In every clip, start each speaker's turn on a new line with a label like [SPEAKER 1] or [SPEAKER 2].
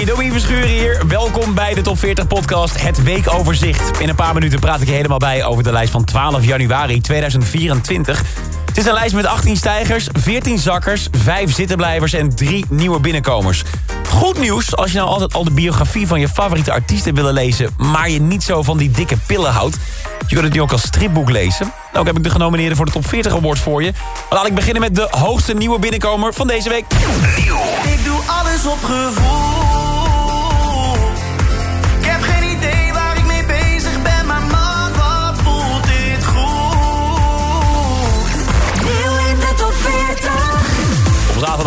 [SPEAKER 1] Hey, Domien Verschuren hier. Welkom bij de Top 40 podcast, het weekoverzicht. In een paar minuten praat ik je helemaal bij over de lijst van 12 januari 2024. Het is een lijst met 18 stijgers, 14 zakkers, 5 zittenblijvers en 3 nieuwe binnenkomers. Goed nieuws als je nou altijd al de biografie van je favoriete artiesten willen lezen... maar je niet zo van die dikke pillen houdt. Je kunt het nu ook als stripboek lezen. Ook heb ik de genomineerden voor de Top 40 Awards voor je. Maar laat ik beginnen met de hoogste nieuwe binnenkomer van deze week.
[SPEAKER 2] Ik doe alles op gevoel.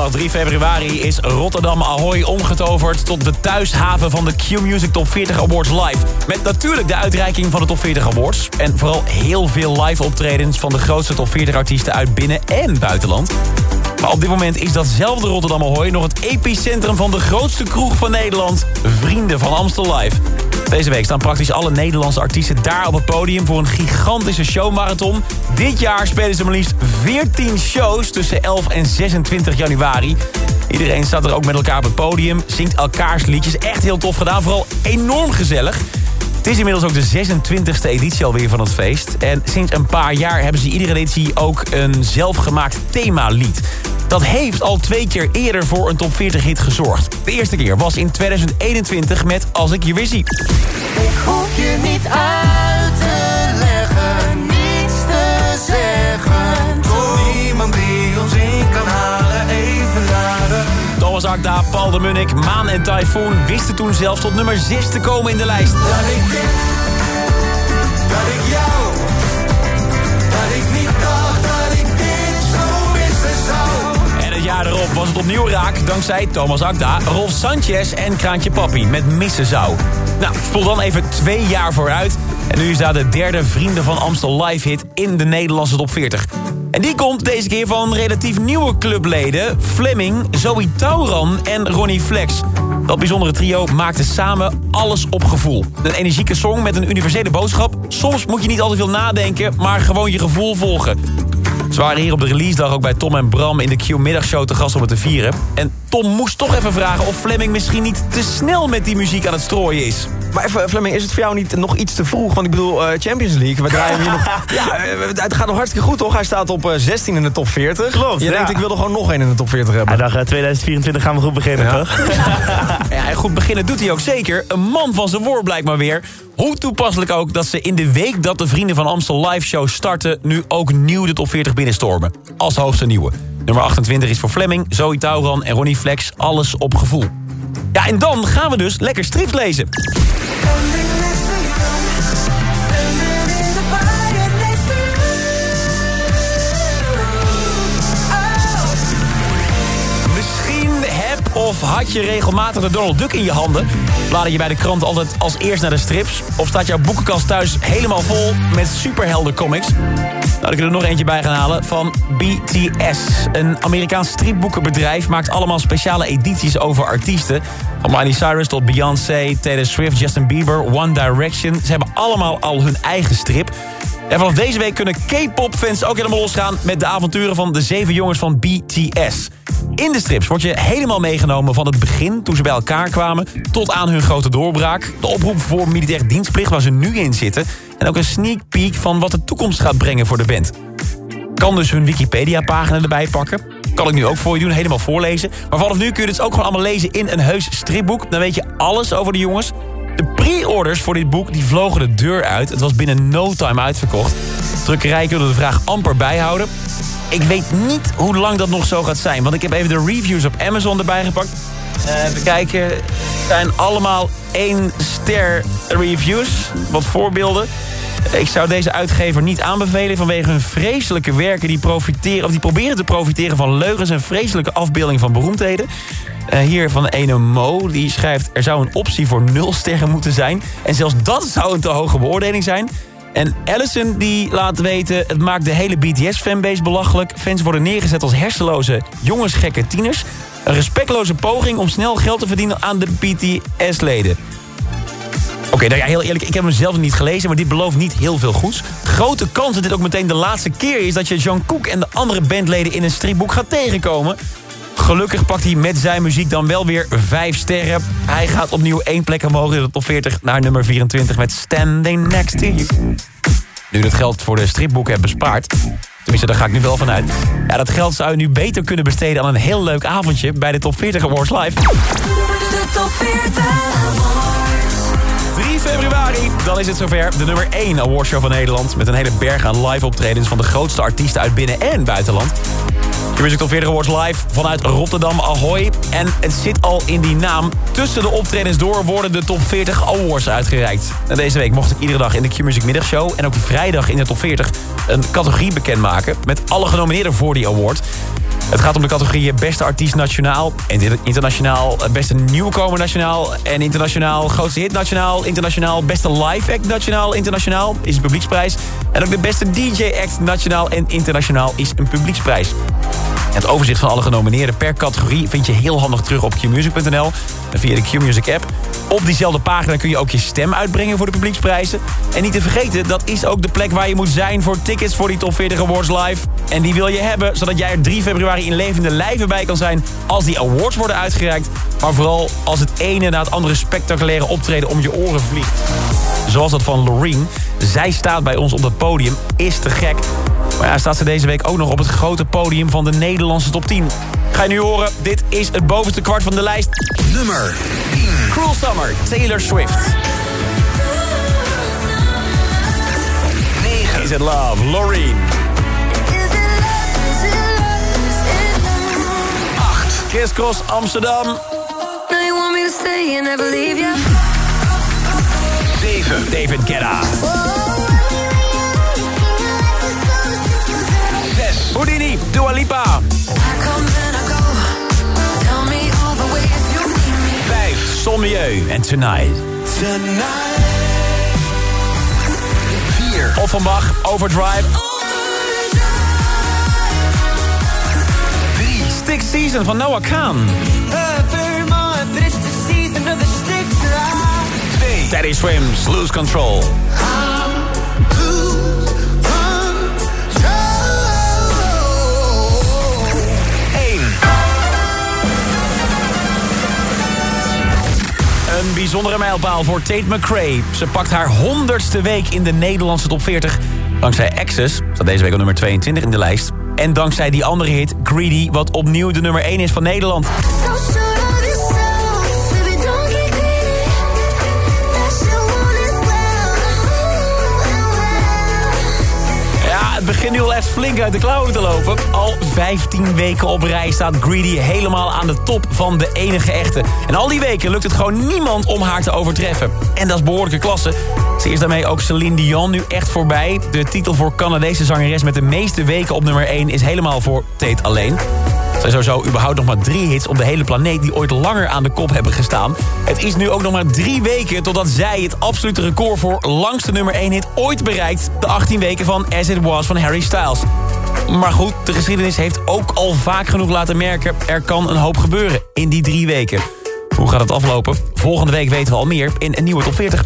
[SPEAKER 1] Op zaterdag 3 februari is Rotterdam Ahoy omgetoverd... tot de thuishaven van de Q-Music Top 40 Awards live. Met natuurlijk de uitreiking van de Top 40 Awards. En vooral heel veel live optredens van de grootste Top 40 artiesten uit binnen- en buitenland. Maar op dit moment is datzelfde Rotterdam Ahoy nog het epicentrum van de grootste kroeg van Nederland. Vrienden van Amstel Live. Deze week staan praktisch alle Nederlandse artiesten daar op het podium... voor een gigantische showmarathon. Dit jaar spelen ze maar liefst 14 shows tussen 11 en 26 januari. Iedereen staat er ook met elkaar op het podium, zingt elkaars liedjes. Echt heel tof gedaan, vooral enorm gezellig. Het is inmiddels ook de 26e editie alweer van het feest. En sinds een paar jaar hebben ze iedere editie ook een zelfgemaakt themalied. Dat heeft al twee keer eerder voor een top 40 hit gezorgd. De eerste keer was in 2021 met Als ik je weer zie.
[SPEAKER 2] Ik hoef je niet uit
[SPEAKER 1] Thomas Akda, Paul de Munnik, Maan en Typhoon wisten toen zelfs tot nummer 6 te komen in de lijst.
[SPEAKER 2] Dat ik dit, dat ik jou, dat ik niet dacht dat ik dit zo missen zou.
[SPEAKER 1] En het jaar erop was het opnieuw raak dankzij Thomas Akda, Rolf Sanchez en Kraantje Papi met Missen Zou. Nou, spoel dan even twee jaar vooruit. En nu is daar de derde Vrienden van Amstel live hit in de Nederlandse top 40. En die komt deze keer van relatief nieuwe clubleden... Fleming, Zoe Tauran en Ronnie Flex. Dat bijzondere trio maakte samen alles op gevoel. Een energieke song met een universele boodschap. Soms moet je niet altijd veel nadenken, maar gewoon je gevoel volgen. Ze waren hier op de release dag ook bij Tom en Bram in de Q-middagshow te gast om het te vieren. En Tom moest toch even vragen of Fleming misschien niet te snel met die muziek aan het strooien is.
[SPEAKER 3] Maar even, Fleming, is het voor jou niet nog iets te vroeg? Want ik bedoel, eh, Champions League, we draaien hier nog... Ja, eh, het gaat nog hartstikke goed, toch? Hij staat op eh, 16 in de top 40.
[SPEAKER 4] Klopt,
[SPEAKER 3] Je
[SPEAKER 4] ja.
[SPEAKER 3] denkt, ik wil er gewoon nog één in de top 40 hebben.
[SPEAKER 4] Hij dacht, eh, 2024 gaan we goed beginnen,
[SPEAKER 3] Ja.
[SPEAKER 4] toch?
[SPEAKER 1] Ja, en goed beginnen doet hij ook zeker. Een man van zijn woord blijkt maar weer. Hoe toepasselijk ook dat ze in de week dat de Vrienden van Amstel live show starten... nu ook nieuw de top 40 binnenstormen. Als hoogste nieuwe. Nummer 28 is voor Fleming, Zoe Tauran en Ronnie Flex. Alles op gevoel. Ja, en dan gaan we dus lekker strips lezen. Had je regelmatig de Donald Duck in je handen. Blader je bij de krant altijd als eerst naar de strips? Of staat jouw boekenkast thuis helemaal vol met superhelden comics? Nou, ik er nog eentje bij gaan halen van BTS. Een Amerikaans stripboekenbedrijf maakt allemaal speciale edities over artiesten. Van Miley Cyrus tot Beyoncé, Taylor Swift, Justin Bieber, One Direction. Ze hebben allemaal al hun eigen strip. En vanaf deze week kunnen K-pop-fans ook helemaal losgaan... met de avonturen van de zeven jongens van BTS. In de strips word je helemaal meegenomen van het begin... toen ze bij elkaar kwamen, tot aan hun grote doorbraak. De oproep voor militair dienstplicht waar ze nu in zitten... en ook een sneak peek van wat de toekomst gaat brengen voor de band. Kan dus hun Wikipedia-pagina erbij pakken. Kan ik nu ook voor je doen, helemaal voorlezen. Maar vanaf nu kun je dit ook gewoon allemaal lezen in een heus stripboek. Dan weet je alles over de jongens. De pre-orders voor dit boek die vlogen de deur uit. Het was binnen no time uitverkocht. Drukkerij kunnen de vraag amper bijhouden. Ik weet niet hoe lang dat nog zo gaat zijn. Want ik heb even de reviews op Amazon erbij gepakt. Eh, even kijken. Het zijn allemaal één ster reviews. Wat voorbeelden. Ik zou deze uitgever niet aanbevelen vanwege hun vreselijke werken die profiteren of die proberen te profiteren van leugens en vreselijke afbeelding van beroemdheden. Eh, hier van ene Mo, die schrijft... er zou een optie voor nul sterren moeten zijn. En zelfs dat zou een te hoge beoordeling zijn. En Allison die laat weten, het maakt de hele BTS-fanbase belachelijk. Fans worden neergezet als hersenloze jongensgekke tieners. Een respectloze poging om snel geld te verdienen aan de BTS-leden. Oké, nou ja, heel eerlijk, ik heb hem zelf niet gelezen... maar dit belooft niet heel veel goeds. Grote kans dat dit ook meteen de laatste keer is... dat je Jean Cook en de andere bandleden in een stripboek gaat tegenkomen. Gelukkig pakt hij met zijn muziek dan wel weer vijf sterren. Hij gaat opnieuw één plek omhoog in de top 40 naar nummer 24... met Standing Next to You. Nu dat geld voor de stripboeken hebt bespaard... Tenminste, daar ga ik nu wel vanuit. Ja, dat geld zou je nu beter kunnen besteden aan een heel leuk avondje... bij de Top 40 Awards Live.
[SPEAKER 5] De top 40
[SPEAKER 1] 3 februari, dan is het zover. De nummer 1 awardshow van Nederland. Met een hele berg aan live optredens van de grootste artiesten uit binnen- en buitenland. De Music Top 40 Awards live vanuit Rotterdam Ahoy. En het zit al in die naam. Tussen de optredens door worden de Top 40 Awards uitgereikt. En deze week mocht ik iedere dag in de Q-Music middagshow... en ook vrijdag in de Top 40 een categorie bekendmaken... met alle genomineerden voor die award. Het gaat om de categorieën Beste Artiest Nationaal... en internationaal Beste Nieuwkomer Nationaal... en internationaal Grootste Hit Nationaal... internationaal Beste Live Act Nationaal... internationaal is een publieksprijs... en ook de Beste DJ Act Nationaal en internationaal is een publieksprijs. Het overzicht van alle genomineerden per categorie vind je heel handig terug op qmusic.nl en via de Qmusic app. Op diezelfde pagina kun je ook je stem uitbrengen voor de publieksprijzen. En niet te vergeten, dat is ook de plek waar je moet zijn voor tickets voor die Top 40 Awards Live. En die wil je hebben, zodat jij er 3 februari in levende lijven bij kan zijn als die awards worden uitgereikt. Maar vooral als het ene na het andere spectaculaire optreden om je oren vliegt. Zoals dat van Loreen. Zij staat bij ons op het podium, is te gek. Maar ja, staat ze deze week ook nog op het grote podium van de Nederlandse top 10. Ga je nu horen, dit is het bovenste kwart van de lijst.
[SPEAKER 6] Nummer
[SPEAKER 1] Cruel Summer, Taylor Swift.
[SPEAKER 6] 9.
[SPEAKER 1] Is it love, Loreen. Kiss Cross Amsterdam.
[SPEAKER 5] Now you want me to stay and never leave you
[SPEAKER 6] 7.
[SPEAKER 1] David Guetta.
[SPEAKER 6] 6.
[SPEAKER 1] Houdini, Dua Lipa.
[SPEAKER 5] I come and I go Tell me all the ways you need me
[SPEAKER 6] 5.
[SPEAKER 1] Son Milieu en Tonight.
[SPEAKER 6] 4.
[SPEAKER 1] Offenbach, Overdrive.
[SPEAKER 6] 3.
[SPEAKER 1] Stick Season van Noah Khan.
[SPEAKER 6] 2.
[SPEAKER 1] Teddy Swims, Lose Control.
[SPEAKER 6] 1.
[SPEAKER 1] Een bijzondere mijlpaal voor Tate McRae. Ze pakt haar honderdste week in de Nederlandse top 40. Dankzij Access, staat deze week op nummer 22 in de lijst. En dankzij die andere hit, Greedy, wat opnieuw de nummer 1 is van Nederland. Al echt flink uit de klauwen te lopen. Al 15 weken op rij staat Greedy helemaal aan de top van de enige echte. En al die weken lukt het gewoon niemand om haar te overtreffen. En dat is behoorlijke klasse. Ze is daarmee ook Celine Dion nu echt voorbij. De titel voor Canadese zangeres met de meeste weken op nummer 1 is helemaal voor Tate alleen. Zijn sowieso überhaupt nog maar drie hits op de hele planeet... die ooit langer aan de kop hebben gestaan. Het is nu ook nog maar drie weken totdat zij het absolute record... voor langste nummer 1 hit ooit bereikt. De 18 weken van As It Was van Harry Styles. Maar goed, de geschiedenis heeft ook al vaak genoeg laten merken... er kan een hoop gebeuren in die drie weken. Hoe gaat het aflopen? Volgende week weten we al meer in een nieuwe top 40.